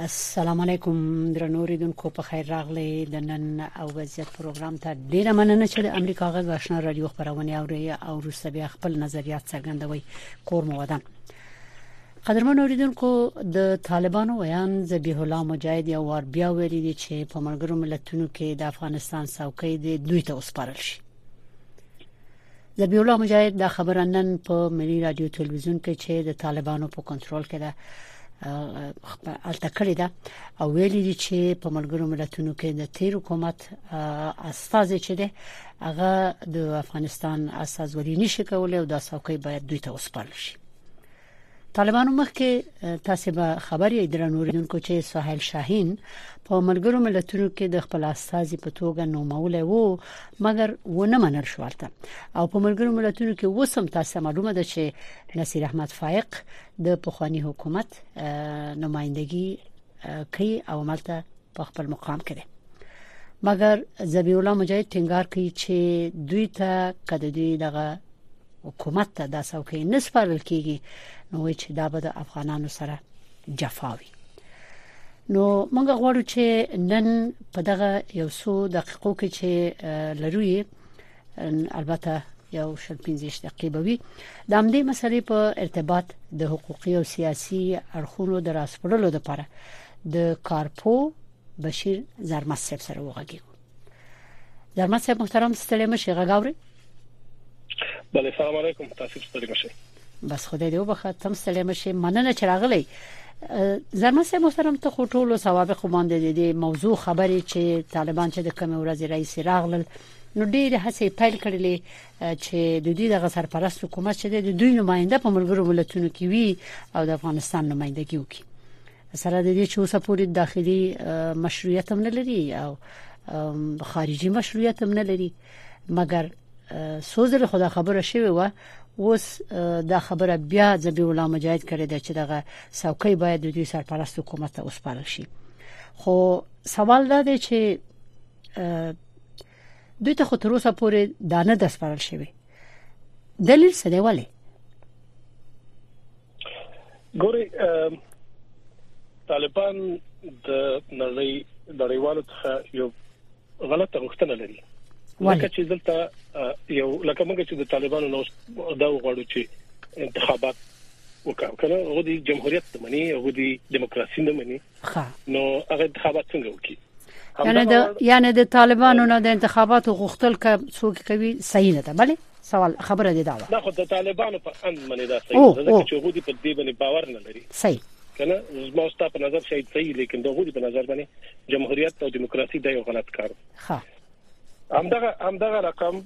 السلام علیکم درنو ریدونکو په خیر راغلی د نن او وضعیت پروګرام ته ډیره مننه چې د امریکا غږ آشنا رادیو خبرونه اوري او روسته بیا خپل نظریات څرګندوي کور مو ودان قدرمن اوریدونکو د طالبانو ویان ذبیح الله مجاهد یو وار بیا ویلي دي چې په ملګرو ملتونو کې د افغانستان څوکۍ د دوی ته وسپارل شي ذبیح الله مجاهد دا خبره نن په ملي رادیو تلویزیون کې چې د طالبانو په کنټرول کې ده الته کړی ده او ویلي دي چې په ملګرو ملتونو کې د تیر حکومت استاد چې ده هغه د افغانستان استازوري نشي کولای او دا څوکۍ باید دوی ته وسپارل شي طالبانو مخکې تاسو به خبر یې درنو ریدونکو چې ساحل شاهین په ملګرو ملتونو کې د خپل استاذي په توګه نومول وو مګر ونه منل شو ورته او په ملګرو ملتونو کې وسم تاسو معلومه ده چې نصیر احمد فائق د پخوانی حکومت نمائندګي کوي او ملته په خپل مقام کې مګر زبی الله مجاهد ټینګار کوي چې دوی ته کده دوی دغه حکومت ته دا څوکۍ نه سپارل کیږي نو وایي چې دا به د افغانانو سره جفاوي نو موږ غواړو چې نن په دغه یو څو دقیقو کې چې لرو یې البته یو شل 15 دقیقې به وي د همدې مسلې په ارتباط د حقوقي او سیاسي اړخونو د راسپړلو لپاره د کارپو بشیر زرمسیب سره وغږیږو درمن صاحب محترم ستړي مشي غاوري بله سلام علیکم تاسو ستړي مشي بس خدای دې وبخښه تم ستړي مشي مننه چې راغلی زما سه محترم ته خو ټولو سوابق باندې د موضوع خبرې چې طالبان چې د کوم ورځ رئیس راغلل نو ډېر هڅې پیل کړلې چې د دوی دغه سرپرست حکومت چې د دوی نماینده په ملګرو ملتونو کې وي او د افغانستان نماینده کې وکړي سره د دې چې اوسه پورې داخلي مشروعیت هم نه لري او خارجي مشروعیت هم نه لري مګر سوزل خدا خبره شوی و اوس دا خبره بیا ځبی الله مجاهد کړې ده چې دغه څوکۍ باید د دوی سرپرست حکومت ته وسپارل شي خو سوال دا دی چې دوی ته خو تر اوسه پورې دا نه د سپارل شوی دلیل څه دی ولی ګوري طالبان د نړۍ نړیوالو څخه یو غلطه غوښتنه لري لکه چې دلته یو لکه موږ چې د طالبانو نو دا وغواړو چې انتخابات وکړو کنه هغه د جمهوریت مني هغه د دیموکراسي نه مني ښه نو هغه انتخابات څنګه وکړي یعنی د یعنی د طالبانو نه د انتخاباتو غوښتل ک څوک کوي صحیح نه ده بله سوال خبره دي دا و نه خو د طالبانو په اند منی دا صحیح ده ځکه چې غوډي په دې باندې باور نه لري صحیح کنه زما ستا په نظر شاید صحیح لیکن د غوډي په نظر باندې جمهوریت او دیموکراسي د یو غلط کار ښه همدغه همدغه رقم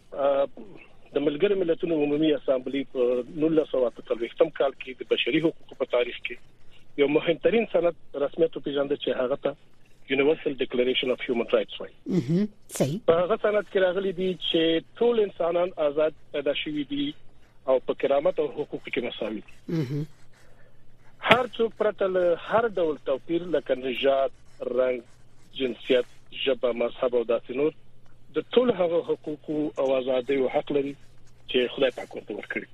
د ملګرو ملتونو عمومي اسمبلی په 1948 کال کې د بشري حقوقو په تاریخ کې یو مهمترین سند رسمیت پیژند چې هغه ته یونیورسل ډیکلیریشن اف هیومن رائټس وایي صحیح په هغه سند کې راغلي دي چې ټول انسانان آزاد پیدا شوي دي او په کرامت او حقوقو کې مساوي دي هر څوک پرته له هر ډول توپیر لکه نژاد رنګ جنسیت، ژبه، مذهب او داسې نور د ټول هغه حقوق او ازادۍ او حق لري چې خدای پاک ورته ورکړي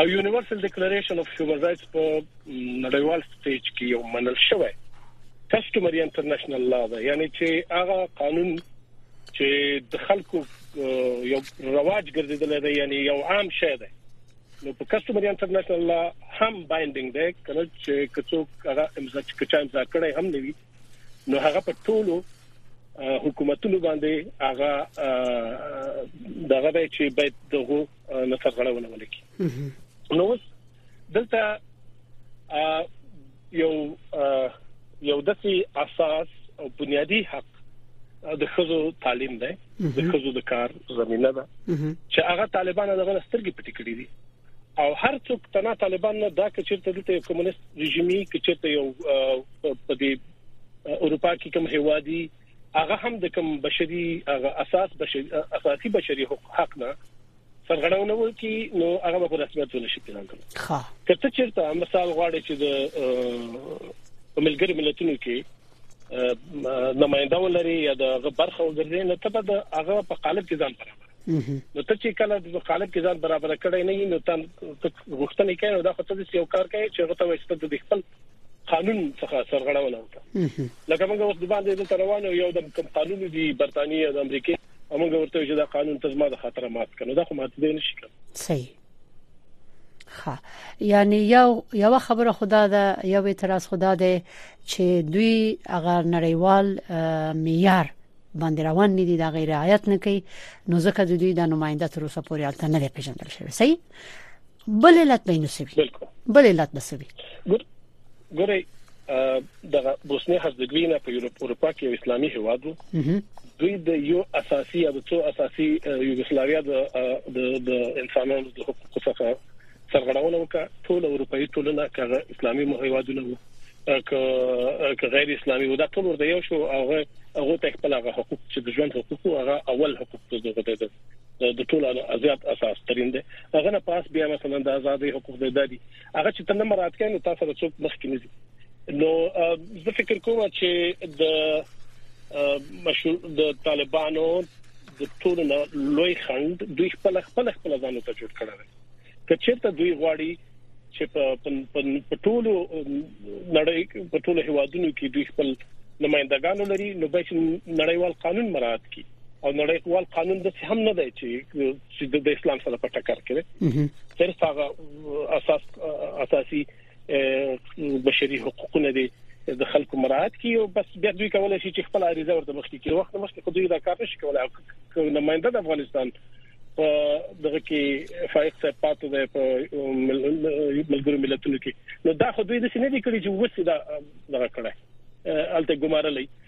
او یونیورسل ډیکلریشن اف هیومن رائټس په نړیوال سټیج کې یو منل شوی کسټمري انټرنیشنل لا ده یعنی چې هغه قانون چې د خلکو یو رواج ګرځیدل دی یعنی یو عام شی دی نو په کسټمري انټرنیشنل لا هم بایندینګ دی کنه چې کڅوک هغه امضا چې کچا امضا کړی هم نه وي نو هغه په ټولو حکومتونو باندې هغه دغه به چې باید دغه نصر غړونه ولکې نو دلته یو یو داسې اساس او بنیادی حق د خزو تعلیم دی د خزو د کار زمينه ده چې هغه طالبان د غل سترګې پټې کړې دي او هر څوک تنا طالبان نه دا چې چیرته د کمونیست رژیمي کې چیرته یو په دې اروپا کې کوم هوادي هغه هم د کوم بشري هغه اساس بشري اساسي بشري حق نه سرغړونه وکړي نو هغه به په رسمیت ونه شي پیژندل ښه که ته چیرته مثال غواړې چې د په ملګری ملتونو کې نماینده ولري یا د هغه برخه وګرځي نو ته به د هغه په قالب کې ځان برابر نو ته چې کله د قالب کې ځان برابر کړی نه نو ته غوښتنه کوي نو دا خو ته یو کار کوي چې هغه ته وایسته د خپل قانون څخه سرغړونه وکړه لکه موږ اوس د باندې د روانو یو د قانون دی برتانیې د امریکا او موږ ورته وایو چې دا قانون ته زما د خاطر مات کړه دا خو مات دی نشي کړ صحیح ها یعنی یو یو خبره خدا ده یو اعتراض خدا ده چې دوی هغه نړیوال معیار باندې روان نه دي دا غیر رعایت نه کوي نو ځکه د دوی د نماینده تر اوسه پورې الته نه پیژندل شوی صحیح بل علت به نو سوي بل علت به سوي ګوري د بوسنی هرزګوینا په یورپ اروپا کې یو اسلامي هیواد وو دوی د یو اساسي یا د څو اساسي یوګسلاویا د د انسانانو د حقوقو څخه سرغړونه وکړه ټول اروپאי ټولنه کغه اسلامي هیوادونه وو که غیر اسلامي وو دا ټول ورته یو شو او هغه ته خپل هغه حقوق چې د ژوند حقوق او هغه اول حقوق ته ضرورت د ټولو ازیات اساس ترين دي هغه نه پاس بیا مثلا د ازادي حقوق د دادي هغه چې ته نه مراد کین تاسو سره څوک مخ کې نزي نو زه فکر کوم چې د مشهور د طالبانو د ټولو لوی خند دوی خپل خپل خپل ځانو ته جوړ کړل کچېرته دوی غواړي چې په ټولو نړۍ په ټولو هوادونو کې دوی خپل نمائندګان لري نو به نړیوال قانون مراعات کړي او نړیوال قانون د څه هم نه دی چې چې د اسلام سره په ټکر کې دی صرف هغه اساس اساسي بشري حقوقونه دي د خلکو مراعات کی او بس بیا دوی کولای شي چې خپل عریضه ورته مخکې کړي وخت مخکې خو دوی دا کار نشي کولای او نمائنده د افغانستان په دغه کې فائق صاحب پاتو ده په ملګرو ملتونو کې نو دا خو دوی د سینې دي کړی چې وسه دا دغه کړه الته ګمارلې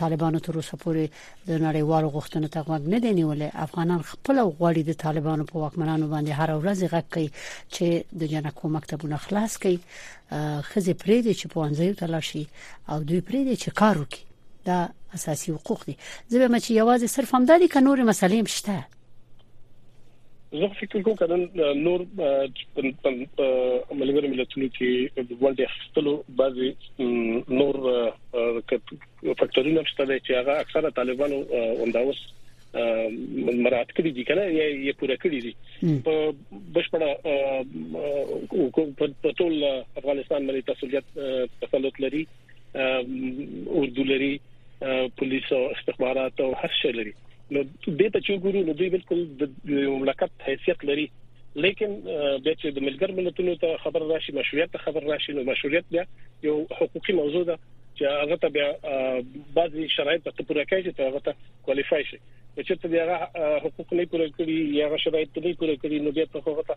طالبانو تر اوسه پورې د نړیوالو غوښتنو ته غوږ نه دی نیولې افغانان خپل غوړي د طالبانو په واکمنانو باندې هر ورځ غږ کوي چې د جنکو مکتبونه خلاص کړي خزه پرې دي چې پوانځي ته لاشي او دوی پرې دي چې کار وکړي دا اساسي حقوق دي زه به مچ یوازې صرف هم دادی ک نور مسلې هم شته زه فکر کوم کله نور په ملګرو ملتونو کې د ولډ اخستلو بعضي نور فکټورونه شته چې هغه اکثره طالبانو ونداوس مراد کړی دي کنه یې پوره کړی دي په بشپړه په ټول افغانستان باندې تسلیت تسلط لري اردو لري پولیس او استخبارات او هر شي لري نو دې ته چې ګورو نو دوی بالکل د مملکت حیثیت لري لیکن بیا چې د ملګر ملتونو ته خبر راشي مشروعیت ته خبر راشي نو مشروعیت بیا یو حقوقي موضوع ده چې هغه ته بیا بعضي شرایط ته پوره کوي چې هغه ته کوالیفای شي چې ته بیا حقوق نه پوره کړی یا شرایط نه پوره کړی نو بیا ته هغه ته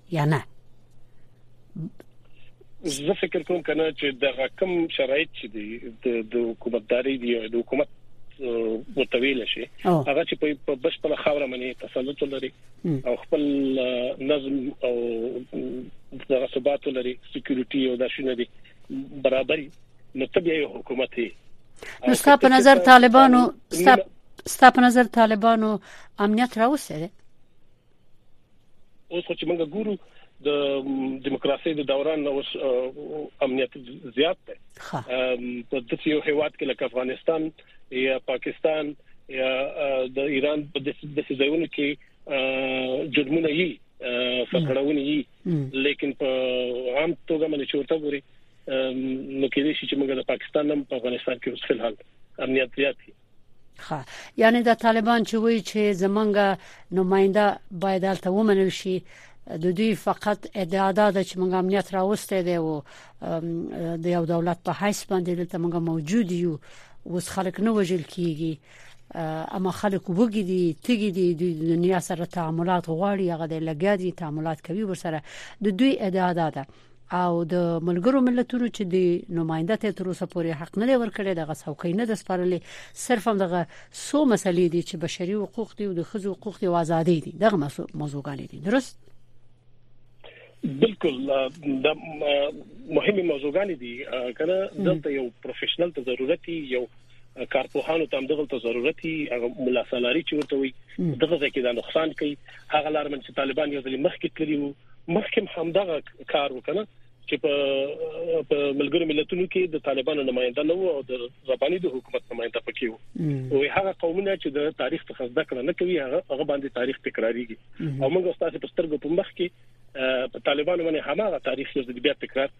یا نه زه فکر کوم کنه چې د حکم شرایط چې دی د حکومتداري دی د حکومت وتویل شي هغه چې په بشپړه خاور باندې تسلط لري او خپل نظم او د ثبات لري سکیورټي او د شنو دي برابرۍ نو طبيعي حکومت دی نو ستا په نظر طالبانو ستا په نظر طالبانو امنیت راوسته اوس خو چې موږ ګورو د دیموکراسي د دوران نو امنیت زیات دی په داسې یو هیواد کې لکه افغانستان یا پاکستان یا د ایران په داسې ځایونو کې جرمونه یي فکرونه یي لیکن په عام توګه باندې چورته ګوري نو کې دې شي چې موږ د پاکستان هم په افغانستان کې اوس فلحال امنیت زیات دی ښه یعنی د طالبان چې وایي چې زمونږ نماینده باید هلته ومنل شي د دوی فقط ادعا ده چې موږ امنیت راوستي دی او د یو دولت په حیث باندې دلته موږ موجود یو اوس خلک نه وژل کیږي اما خلک وګی دي تګی دي د دنیا سره تعاملات غواړي هغه د لګیا دي تعاملات کوي ورسره د دوی ادعا ده او د ملګرو ملتونو چې د نماینده ته تر اوسه پورې حق نه ورکړي دغه څوکۍ نه د سپارلې صرف هم دغه سو مسلې دي چې بشري حقوق دي او د خځو حقوق دي او ازادي دي دغه موضوعګان دي درست بالکل دا مهمه موضوعګان دي کنه دلته یو پروفیشنل ته ضرورت یو کارپوهانو ته دغه ته ضرورت دی هغه ملا سالاری چې ورته وي دغه ځکه دا نقصان کوي هغه لارمن چې طالبان یو ځل مخکې کړی وو مخکې همدغه کار وکړ چې په ملګرو ملتونو کې د طالبانو نمائنده نه وو او د زبانی د حکومت نمائنده پکې وو او هغه قومونه چې د تاریخ څخه زده کړه نه کوي هغه باندې تاریخ تکراریږي او موږ تاسو په سترګو په مخ کې په طالبانو باندې هماغه تاریخ یو ځل بیا تکرار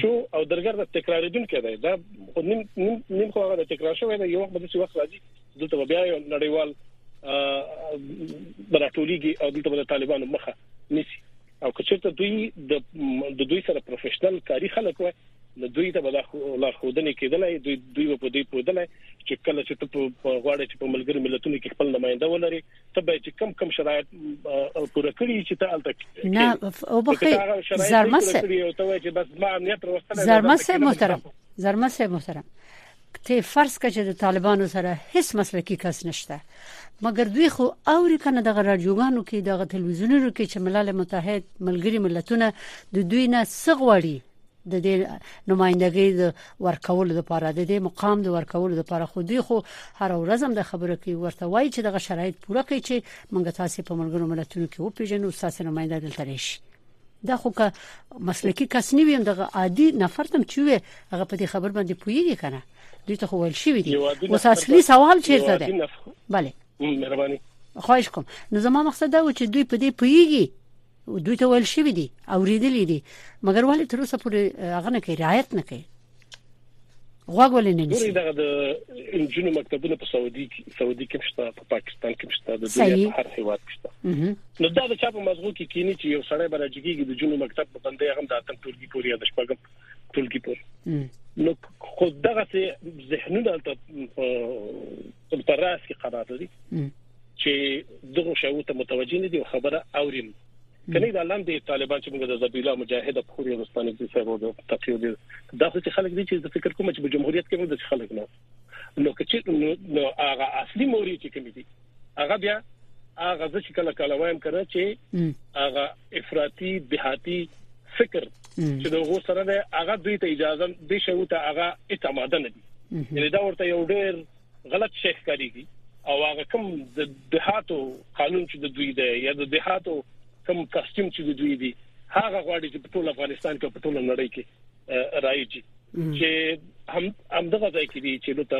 شو او درګر د تکرارېدونکو دی دا نیم نیم نیم خو هغه د تکرار شوی دی یو وخت به څه وخت راځي دلته بیا یو نړیوال براتوریږي او دلته د طالبانو مخه نیسی او که چېرته دوی د دوی سره پروفیشنل کاری خلک وای نو دوی ته به دا لارښودنې کېدلای دوی دوی په دې پوهدلای چې کله چې ته په غواړې چې په ملګرو ملتونو کې خپل نمائنده ولري ته به چې کم کم شرایط پوره کړی چې ته الته نه او بخې زرمسه زرمسه محترم زرمسه محترم ته فرض کړه چې د طالبانو سره هیڅ مسلکی کس نشته مګر دوی خو اوري کنه دغه رادیوګانو کې دغه تلویزیونونو کې چې ملل متحد ملګری ملتونه د دوی نه سغوړي د دې نمائندګۍ د ورکولو لپاره د دې مقام د ورکولو لپاره خو دوی خو هر ورځ هم د خبرو کې ورته وایي چې دغه شرایط پوره کړي چې موږ تاسو په ملګرو ملتونو کې وپیژنو تاسو نمائنده دلته راشي دا خو که مسلکی کس نه ویم دغه عادي نفر تم چې وي هغه په دې خبر باندې پویږي کنه دوی ته خو ویل شي دي اوس اصلي سوال چیرته ده bale مهرباني خواهش کوم نو زما مقصد دا و چې دوی په دې پویږي دوی ته ویل شي دي او ریدلې دي مګر ولې تر اوسه پورې هغه نه کوي رعایت نه کوي غوږ ولې نه نیسي دغه د انجونو مکتبونه په سعودي سعودي کې شته په پاکستان کې شته د دنیا په هر هیواد کې شته نو دا د چا په مزغو کې کینی چې یو سړی برجګي د جنو مکتب په بندې هم د اتم ټولګي پورې د شپږم ټولګي پورې نو خو دغه ذهنونه ته کوم تراس کې قرار لري چې دغه شاو ته متوجي نه دي خبره اوریم کني دا لاندې طالبان چې موږ د زبیلا مجاهد په خوري ورستانې د سره د تقریو دي دا خو چې خلک دي چې د فکر کوم چې په جمهوریت کې موږ د خلک نه نو چې نو هغه اصلي موري چې کوم دي هغه بیا هغه ځکه چې کله کله وایم کړه چې هغه افراطي دهاتي فکر چې د غو سره ده هغه دوی ته اجازه دي شو ته هغه اعتماد نه دي یعنی دا ورته یو ډیر غلط شیخ کاریږي او هغه کوم د دهاتو قانون چې د دوی دی یا د دهاتو کوم کاستیم چې د دوی دی هغه غواړي چې په ټول افغانستان کې په ټول نړۍ کې راځي چې هم هم دغه ځای کې دي چې نو ته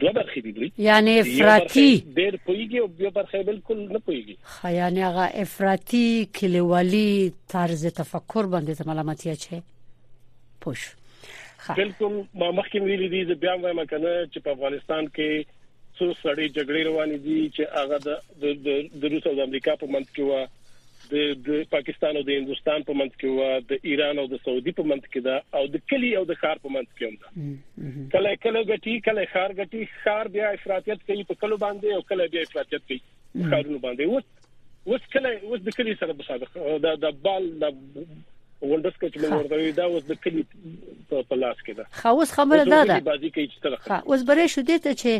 دوه برخې دي دوی یعنی افراطي ډېر پويږي او بیا برخې بالکل نه پويږي یعنی هغه افراطي کلیوالي طرز تفکر باندې ملامتیا چي پوش بالکل ما مخکې ویلي دي زه بیا وایم کنه چې په افغانستان کې څو سړې جګړې روانې دي چې هغه د د روس او امریکا په منځ کې و د د پاکستان او د هندستان په منځ کې و د ایران او د سعودي په منځ کې ده او د کلی او د خار په منځ کې هم ده کله کله غټي کله خار غټي خار بیا افراطیت کوي په کلو باندې او کله بیا افراطیت کوي کارونه باندې اوس اوس کله اوس د کلی سره مصادق دا د بال د ولدس کې چې موږ ورته دا اوس د کلی په لاس کې ده خو اوس خبره ده دا بازی کوي چې تر خو اوس برې شو دي ته چې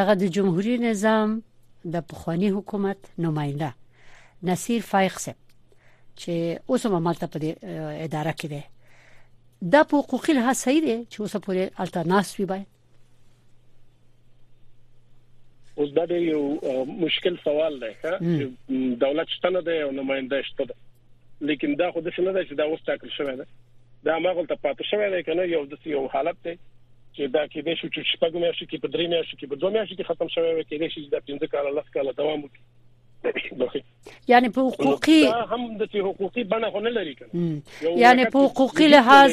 دغه د جمهوریت نظام د پخوانی حکومت نماینده نصیر فایق صاحب چې اوس هم مالته په اداره کې ده دا په حقوقي لحاظ صحیح دی چې اوس پورې الټرناس وی باید اوس دا یو مشکل سوال دی چې دولت شته نه دی او نمائنده شته ده لیکن دا خو د څه نه ده چې دا اوس تاکل شوی ده دا ماغل ته پاتې شوی دی کنه یو د یو حالت دی چې دا کې د شو چې شپږ میاشتې کې په درې میاشتې کې په دوه میاشتې کې ختم شوی وي کې د شي د 15 کال لس کال دوام وکړي یعنی په حقوقي هم د چې حقوقي بڼه خو نه لري کنه یعنی په حقوقي لحاظ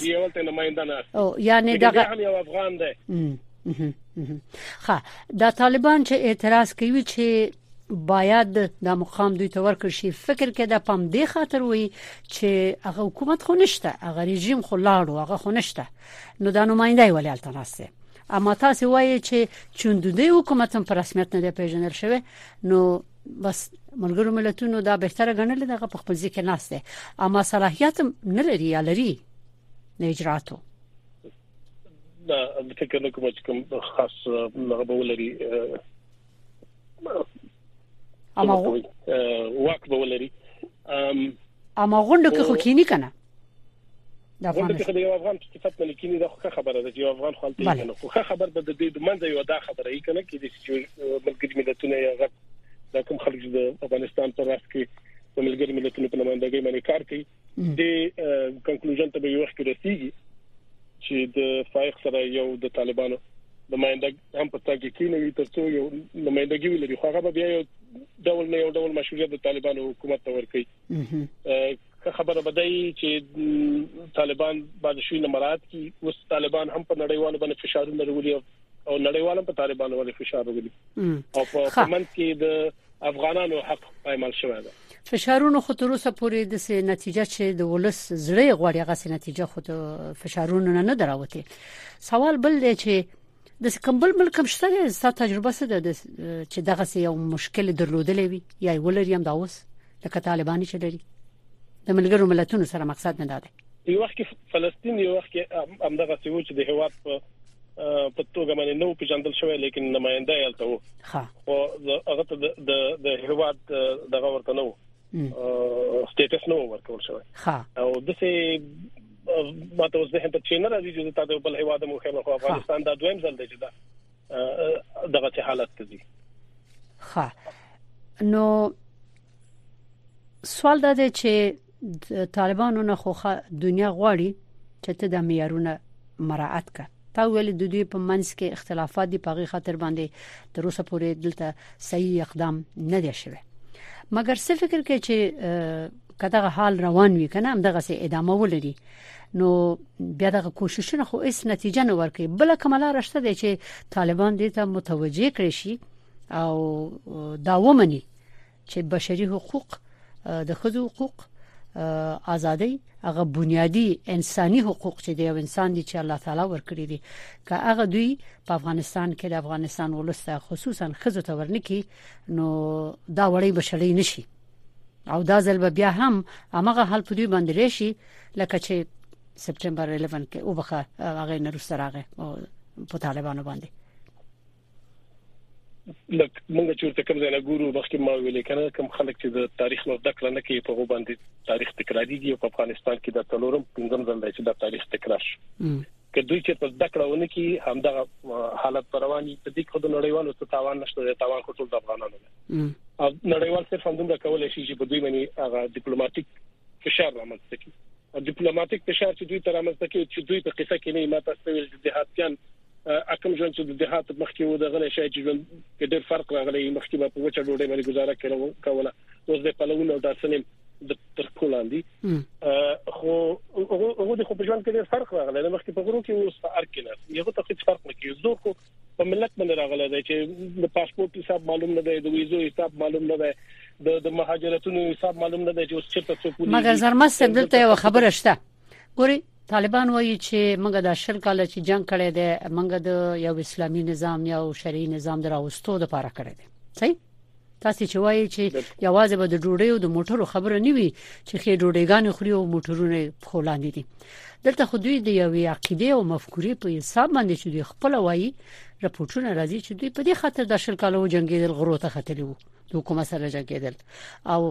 او یعنی دغه هم یو افغان دی ښه دا طالبان چې اعتراض کوي چې باید د مقام دوی ته ورکړ شي فکر کې د پام دی خاطر وي چې هغه حکومت خو نشته هغه رژیم خو لاړو هغه خو نشته نو دا نماینده ولې التناسته اما تاسو وایي چې چون د دې حکومت هم په رسمیت نه دی پیژندل شوی نو بس ملګرو ملتونو دا بهتره غنل دغه په خپل ځکه ناشته اما صلاحیت نه لري یا لري د اجراتو دا فکر نه کوم چې کوم خاص هغه به ولري اما واک به ولري اما غونډه کې خو کینی کنه د افغان کې د یو افغان په صفت باندې کینی دا خو خبره ده چې یو افغان خپل ته نه خو خبر به د دې د منځ یو دا خبره یې کنه کې د ملګری ملتونو یا غږ د کوم خلک د افغانستان پر راس کې د ملګری ملتونو په نمائندګۍ باندې کار کوي د کنکلوژن ته به یو وخت رسیږي چې د فائق سره یو د طالبانو نماینده هم په تاګه کې نه وي ترڅو یو نمائندګي ولري خو هغه بیا یو ډول نه یو ډول مشروعیت د طالبانو حکومت ته ورکړي خبره بدایي چې طالبان باندې شوی نمرات کی اوس طالبان هم په نړیوالو باندې فشارونه لري او نړیوالم په طالبانو باندې فشار وګړي او په منځ کې د افغانانو حق پایمال شوی دی فشارونو خو تر اوسه پورې د سې نتیجه چې د ولس زړه غوړي هغه سې نتیجه خو د فشارونو نه نه دراوته سوال بل دی چې د کمبل ملک هم شته ستاسو تجربه څه ده چې دغه سې یو مشکل درلودلې وي یا ولري هم دا اوس لکه طالبان چې لري د ملګرو ملتونو سره مقصد نه ده یو وخت کې فلسطین یو وخت کې همدغه څه و چې د هواد په په توګه باندې نو پیژندل شوی لیکن نماینده یې الته وو ها او هغه ته د د هواد دغه ورته نو سټیټس نو ورکول شوی ها او د سه ماته اوس د هند چې نه راځي چې تاسو په هواد مو خبره خو افغانستان دا دویم ځل دی چې دا دغه حالت ته دي ها نو سوال دا دی چې طالبانو نه خو دنیا غواړي چې ته د معیارونه مراعات کړه تا ویل د دوی په منځ کې اختلافات دي په غي خاطر باندې تر اوسه پورې دلته صحیح اقدام نه دی شوی مګر څه فکر کوي چې کداغه حال روان وي کنه هم دغه سي ادامه ولري نو بیا دغه کوششونه خو هیڅ نتیجه نه ورکړي بل کومه راشته دي چې طالبان دې ته متوجه کړي شي او دا ومني چې بشري حقوق د خزو حقوق ازادي هغه بنیادی انساني حقوق چې د یو انسان دي چې الله تعالی ورکړي دي که هغه دوی په افغانستان کې د افغانستان ولسته خصوصا خزو ته ورنکي نو دا وړي بشړي نشي او دا ځل بیا هم هغه حل په دوی باندې لشي لکه چې سپټمبر 11 کې وبخه هغه نرسراغه او په طالبانو باندې لکه موږ چې ورته کوم ځای نه ګورو مخکې ما ویل کنه کوم خلک چې د تاریخ نو دکړه نه کوي په غو باندې تاریخ تکراریږي او په افغانستان کې د تلورم پنځم ځل دی چې د تاریخ تکرار شي که دوی چې په دکړه ونه کې همدغه حالت رواني په دې کې د نړیوالو څه تاوان نشته د تاوان ټول د افغانانو دی او نړیوال صرف هم دومره کولای شي چې په دوی باندې هغه ډیپلوماټیک فشار رامنځته کړي ډیپلوماټیک فشار چې دوی تر رامنځته کړي چې دوی په قصه کې نه ماته سویل جهاديان اکم ژوند چې د دهات مخکې و د غلې شای چې ژوند کې ډېر فرق راغلی مخکې به په وچه ډوډۍ باندې گزاره کړو کوله اوس د پلوونو او داسنیم د تر کولاندي خو هغه د خپل ژوند کې ډېر فرق راغلی نو مخکې په غرو کې اوس په ارګ کې نه یو ته هیڅ فرق نه کیږي زه خو په ملت باندې راغلی دی چې د پاسپورت حساب معلوم نه دی د ویزو حساب معلوم نه دی د د مهاجرتونو حساب معلوم نه دی چې اوس چیرته څوک مګر زرمست دلته یو خبره شته ګوري طالبان وایي چې موږ د شل کال چې جنگ کړی دی موږ د یو اسلامي نظام یا شرعي نظام دراوستو لپاره کړی دی صحیح تاسو چې وایي چې یوازې به د ډوډۍ او د موټرو خبره نه وي چې خې ډوډېګان خوري او موټرونه خولاندې دي دلته خو دوی د یوې عقیده او مفکورې په حساب باندې چې دوی خپل وایي رپورټونه راځي چې دوی په دې خاطر د شل کالو جنگیدل غرو ته ختلی وو د حکومت سره جنگیدل او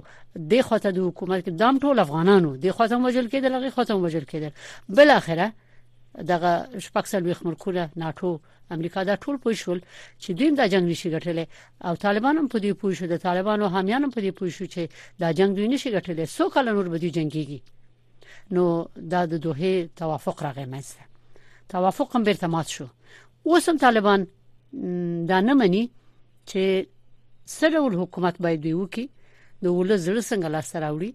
د خوته د حکومت کې دام ټول افغانانو د خوته وجل کېدل هغه خوته وجل کېدل بل اخره دغه شپږ سل ویخ ملکونه ناتو امریکا دا ټول پوه شول چې دوی دا جنگ نشي ګټلی او طالبان هم په دې پوه شو د طالبانو حامیان هم په دې پوه شو چې دا جنگ دوی نشي ګټلی سو کال نور به دوی جنگيږي نو دا د دوه توافق راغی مېسته توافق هم بیرته مات شو اوس هم طالبان دا نه مني چې سره ول حکومت باید دی وکي د ولز زړه څنګه لاس راوړي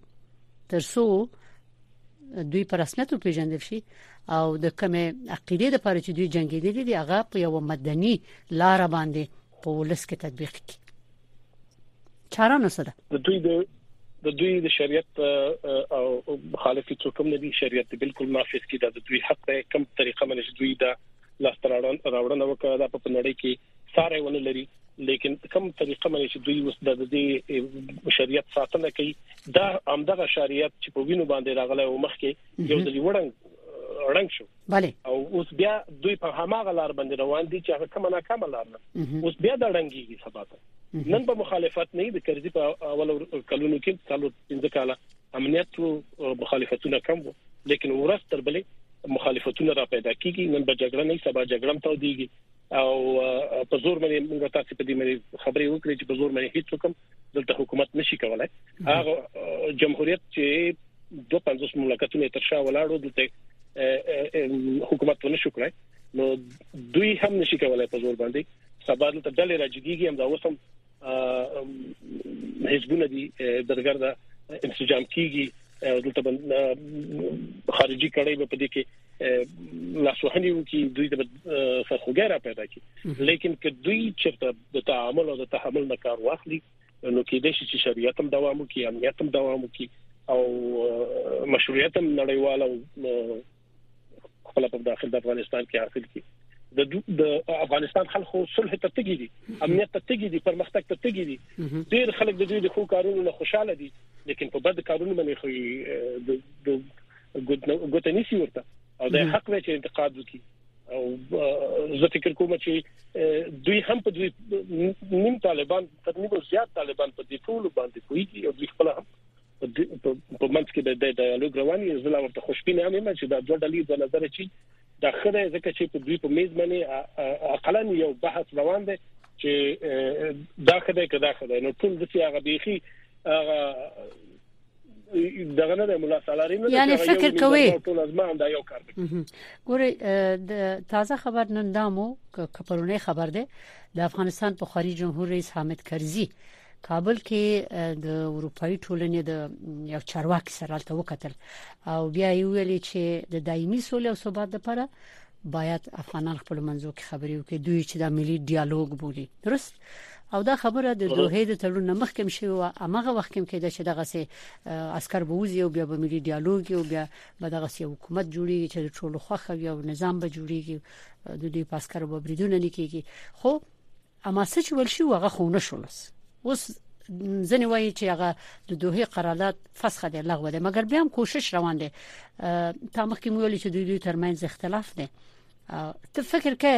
ترڅو دوی پر رسمیت پیژندل شي او د کومه عقیده لپاره چې دوی جنگیدلې دي هغه په یو مدني لار باندې په ولس کې تطبیق کړي چاره نه سره د دوی د د دوی د شریعت او مخالفي څوک هم نه دي شریعت بالکل نافذ کی دا د دوی حق دی کوم طریقه منځ دوی دا لاستراړن راوړنه وکړه دا په نړۍ کې ساره ونه لري لیکن کوم طریقه منځ چې دوی وس د دې شریعت ساتنه کوي دا همدغه شریعت چې په وینو باندې راغلی او مخکې یو د وړنګ وړنګ شو بله او اوس بیا دوی په هماغه لار باندې روان دي چې هغه کوم ناکامه لار ده اوس بیا د ړنګيږي سبا ته نن په مخالفت نه دي کرزي په اول کلونو کې څلو پنځه کاله امنیت مخالفتونه کم وو لیکن ورځ تر بلې مخالفتونه را پیدا کیږي نن به جګړه نه سبا جګړه هم توديږي او په زور باندې موږ تاسو په دې باندې خبرې وکړې چې په زور باندې هیڅ کوم دلته حکومت نشي کولای هغه جمهوریت چې دوه پنځوس مملکتونه تر شا ولاړو دلته حکومت ونه شو کړای نو دوی هم نشي کولای په زور باندې سبا دلته ډلې راجګيږي هم دا اوس هم حزبونه دي درګرده انسجام کیږي دلته خارجي کړي په دې کې لاسوهنې وکي دوی د سرخوږی را پیدا کی لیکن که دوی چرته د تعامل او د تحمل نه کار واخلي نو کې د شي چې شریعت هم دوام وکي امنیت هم دوام وکي او مشروعیت هم نړیواله خپل په داخل د افغانستان کې حاصل کړي د د افغانستان خلکو صلح ته تګي دي امنیت ته تګي دي پرمختګ ته تګي دي ډیر خلک د دوی د خو کارونو نه خوشاله دي لیکن په بد کارونو باندې خو د ګوتنی سی ورته او د حق وچ انتقاد وکي او زه فکر کوم چې دوی هم په دوی نیم طالبان تر نیمه زیات طالبان په دې ټول باندې کوي او دوی خپل هم په منځ کې د ډایالوګ روان یو ځل ورته خوشبینه هم یم چې دا دوه ډلې د نظر چی دا خره ځکه چې په دوی په میز باندې اقلا یو بحث روان دی چې دا خدای کدا خدای نو ټول د هغه بيخي هغه دغه نه مولا سالاری نه یعنی فکر کوي ټول از ما هم دا یو کار دی ګوره د تازه خبر نن دامو کپرونه خبر ده د افغانستان په خاري جمهور رئیس حامد کرزي کابل کې د اروپאי ټولنې د یو چارواکي سره الته وکتل او بیا یې ویل چې د دایمي سولې او ثبات لپاره باید افغانان خپل منځو کې خبرې وکړي دوی چې د ملي ډیالوګ بولي درست او دا خبره د دوه د تړون مخکې هم شوی و امغه وخت کې کېده چې دغه سي عسكر بوزي او بیا به ملي ډیالوګ او بیا به دغه سي حکومت جوړیږي چې ټول خوخه وي او نظام به جوړیږي د دې پاسکر وبریدونه نه کیږي خو اما څه چې ویل شوي وو، هغه خو ونه شول. اوس ځینې وایي چې هغه د دوحې قرارداد فسخ دی لغوه دی مګر بیا هم کوشش روان دی تا مخکې مو ویل چې دوی دوی ترمنځ اختلاف دی ته فکر کې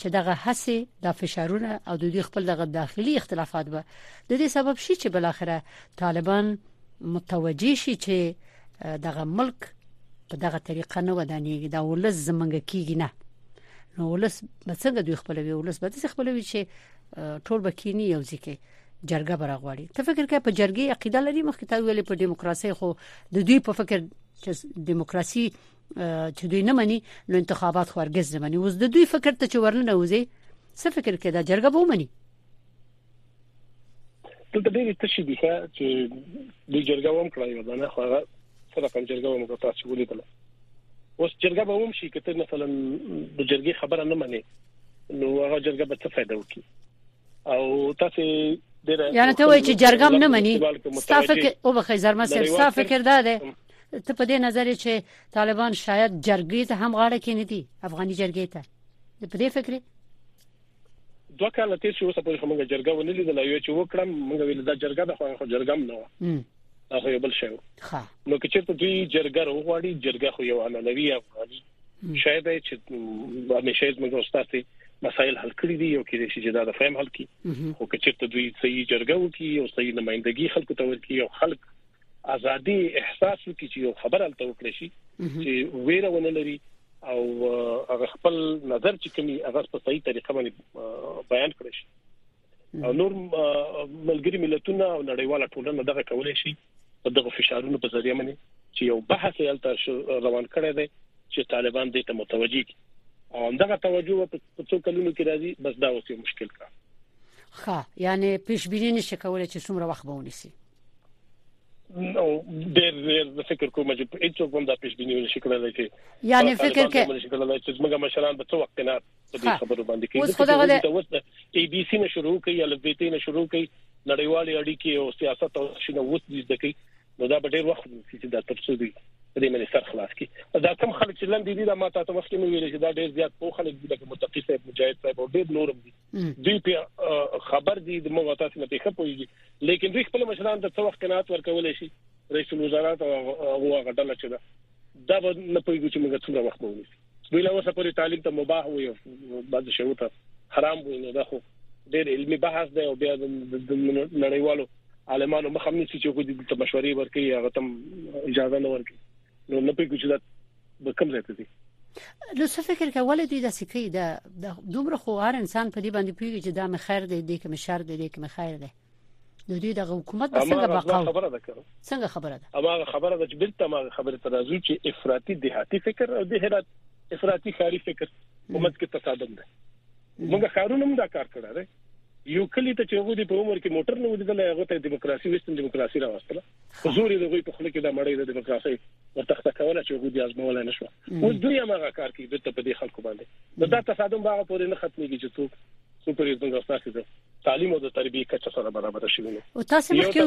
چې دغه هڅه د فشارونه او د دوی خپل دغه داخلي اختلافات به د دې سبب شي چې بل اخره طالبان متوجي شي چې دغه ملک په دغه طریقه نه ودانېږي دا ولز زمنګ کیږي نه نو ولس به څنګه دوی خپلوي ولس به څه خپلوي چې ټول بکینی یو ځکه جرګه برغواړي ته فکر کوي په جرګي عقیده لري مخکې ته ویلې په دیموکراسي خو د دوی په فکر چې دیموکراسي چې دوی نه مني نو انتخابات خو هرگز نه مني اوس د دوی فکر ته چې ورننه وځي څه فکر کوي دا جرګه به ومني دلته ډېری تشې دي چې د جرګه وم کړای و نه خو هغه سره کوم جرګه وم کو تاسو ولیدل اوس جرګه به وم شي کته مثلا د جرګې خبره نه مني نو هغه جرګه به څه فائدہ وکړي او تاسو یعنی ته وایې چې جرګه نه مني ستا فکر او بخې زرمه صاحب ستا فکر دا دی ته په دې نظر چې طالبان شاید جرګې ته هم غاړه کې نه دي افغاني جرګې ته په دې فکر دوه کاله تیر شو اوس په خو موږ جرګه ونه لیدل یو چې وکړم موږ ویل دا جرګه د خو جرګم نه و دا خو یو بل شی نو که چېرته دوی جرګه وغواړي جرګه خو یو عنعنوي افغاني شاید چې همیشه موږ استاد مسایل حل کړی دي یو کې چې دا د فهم حل کی خو که چېرته دوی صحیح جرګه وکړي او صحیح نمائندګي خلکو ته ورکړي او خلک ازادي احساس وکړي چې یو خبر الته وکړي شي چې ویره ونه لري او هغه خپل نظر چې کومي هغه په صحیح طریقه باندې بیان کړی شي او نور ملګری ملتونه او نړیواله ټولنه دغه کولای شي دغه فشارونو په ذریعہ باندې چې یو بحث یې الته روان کړی دی چې طالبان دې ته متوجي دي او دغه توجه په څو کلونو کې راځي بس دا اوس یو مشکل کار ښه یعنی پیش بینی نشي کولای چې څومره وخت به ونیسي نو ډېر ډېر د فکر کوم چې په هیڅ وګم دا پیش بینی نشي کولای چې یعنی فکر کې نشي کولای چې موږ مشران به څو وخت نه په دې خبرو باندې کې اوس خدای غواړي دا اوس د ای بي سي نه شروع کوي یا لږ دې نه شروع کوي نړیوالې اړیکې او سیاست او شنو وڅ دي د کوي نو دا به ډېر وخت چې دا ترڅو دي دې مې سر خلاص کی دا کوم خلک چې لندې دي دا ماته ته وخت مې ویل چې دا ډېر زیات پوخ خلک دي لکه متقی صاحب مجاهد صاحب او ډېر نورم دي دوی په خبر دي د موږ تاسو نه پیښه پويږي لیکن دوی خپل مشران ته څو وخت قناعت ورکول شي رئیس الوزرا ته هغه غډل چې دا دا به نه پويږي چې موږ څومره وخت وونی دوی له اوسه پورې تعلیم ته مباح وي بعض شوه ته حرام وي نو دا خو ډېر علمي بحث دی او بیا د نړیوالو عالمانو مخه هم نشي چې کوم د مشورې ورکړي هغه تم اجازه نه ورکړي نو نه پېږو چې دا به کم ځای ته ځي نو څه فکر کول دوی د سکی د دومره خو هر انسان په دې باندې پیږي چې دا مې خیر دی دې کې مې شر دی دې کې مې خیر دی نو دوی د حکومت به څنګه بقا خبره ده کړو څنګه خبره ده هغه خبره ده چې بلته ما خبره تر راځو چې افراطي دهاتي فکر او د هرات افراطي خاري فکر حکومت کې تصادم ده موږ خارونه هم دا کار کړی یو کلی ته چې هغه د په عمر کې موټر نه ودیدل هغه ته دیموکراسي وستن دیموکراسي راوستله په زور یې د هغوی په خوله کې د مړۍ د دیموکراسۍ ورتخته کوله چې هغوی د ازمولای نشو اوس دوی هم هغه کار کوي بیرته په دې خلکو باندې نو دا تصادم باغ پورې نه ختميږي چې څوک څو پرې زموږ استاد دي تعلیم او د تربیه کچه سره برابر شي نو او تاسو مخکې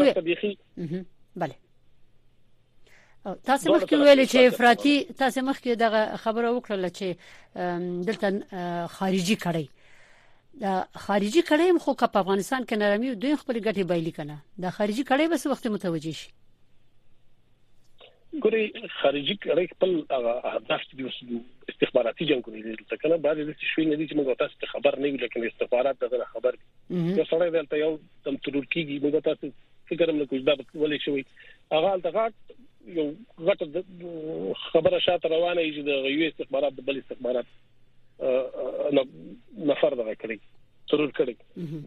بله تاسو مخکې ویل چې افراطي تاسو مخکې دغه خبره وکړه چې دلته خارجي کړی خارجي کړي هم خو که په افغانستان کې نرمي او دوی خپل ګټي بایلي کنه دا خارجي کړي به څه وخت متوجي شي ګوري خارجي کړي خپل اهداف دي استخباراتي جنگونه دي تل کنه بعد د شوي نه دي چې موږ تاسو ته خبر نه یو لکه استخبارات دغه خبر دي یو سړی دلته یو تم ترور کیږي موږ تاسو فکر هم نه کوی دا ولې شوی هغه دغه یو غټ خبره شاته روانه یي چې د یو استخبارات د بل استخبارات نفر دغه کړی ترور کړی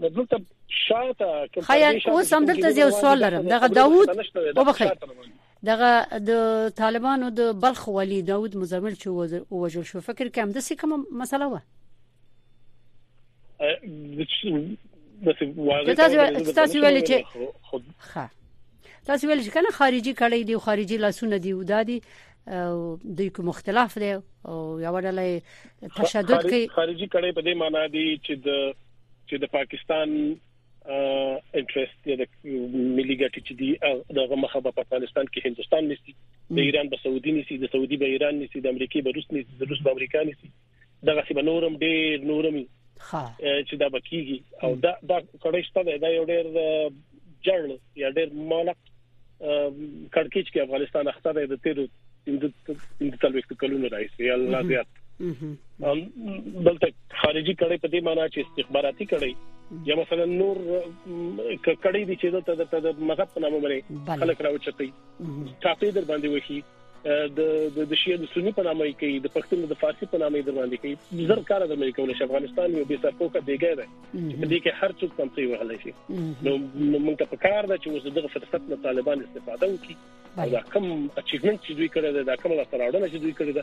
نو دلته شاته کوم خیا اوس هم دلته یو سوال لرم دغه داوود وبخښه دغه د طالبانو د بلخ ولی داوود مزمل چې وژل شو فکر کوم د څه کوم مسله و تاسو ویل چې ښه تاسو ویل چې کنه خارجي کړي دي خارجي لاسونه دي ودادي دوی کوم اختلاف دی او یو ډول تشدد کوي خارجي کړي په دې معنی دي چې د چې د پاکستان انټرست د ملي ګټې چې دی دغه مخه په افغانستان کې هندستان نسی د ایران به سعودي نسی د سعودي به ایران نسی د امریکای به روس نسی د روس به امریکا نسی دغه به نورم ډیر نورم چې دا بکیږي او دا دا کړي شته دا یو ډیر جړل یا ډیر مالک کړکیچ کې افغانستان اخته دی د تیرو د تلويختو کلونو راځي الله زیات دلته خارجي کړي په دې معنی چې استخباراتي کړي یا مثلا نور کړي دي چې دلته د مذهب په نامه باندې خلک راوچتي ټاپې در باندې وشي د د شیعه د سنی په نامه کې د پښتون د فارسی په نامه در باندې کې زر کار د ملي کول شي افغانستان یو بي سرپوکه دیګه ده چې دې کې هر څوک تم څه وهل شي نو موږ ته پکار ده چې اوس دغه فرصت نه طالبان استفاده وکړي دا کوم اچیومنت چې دوی کړی دا کوم لا سره اورنه چې دوی کړی دا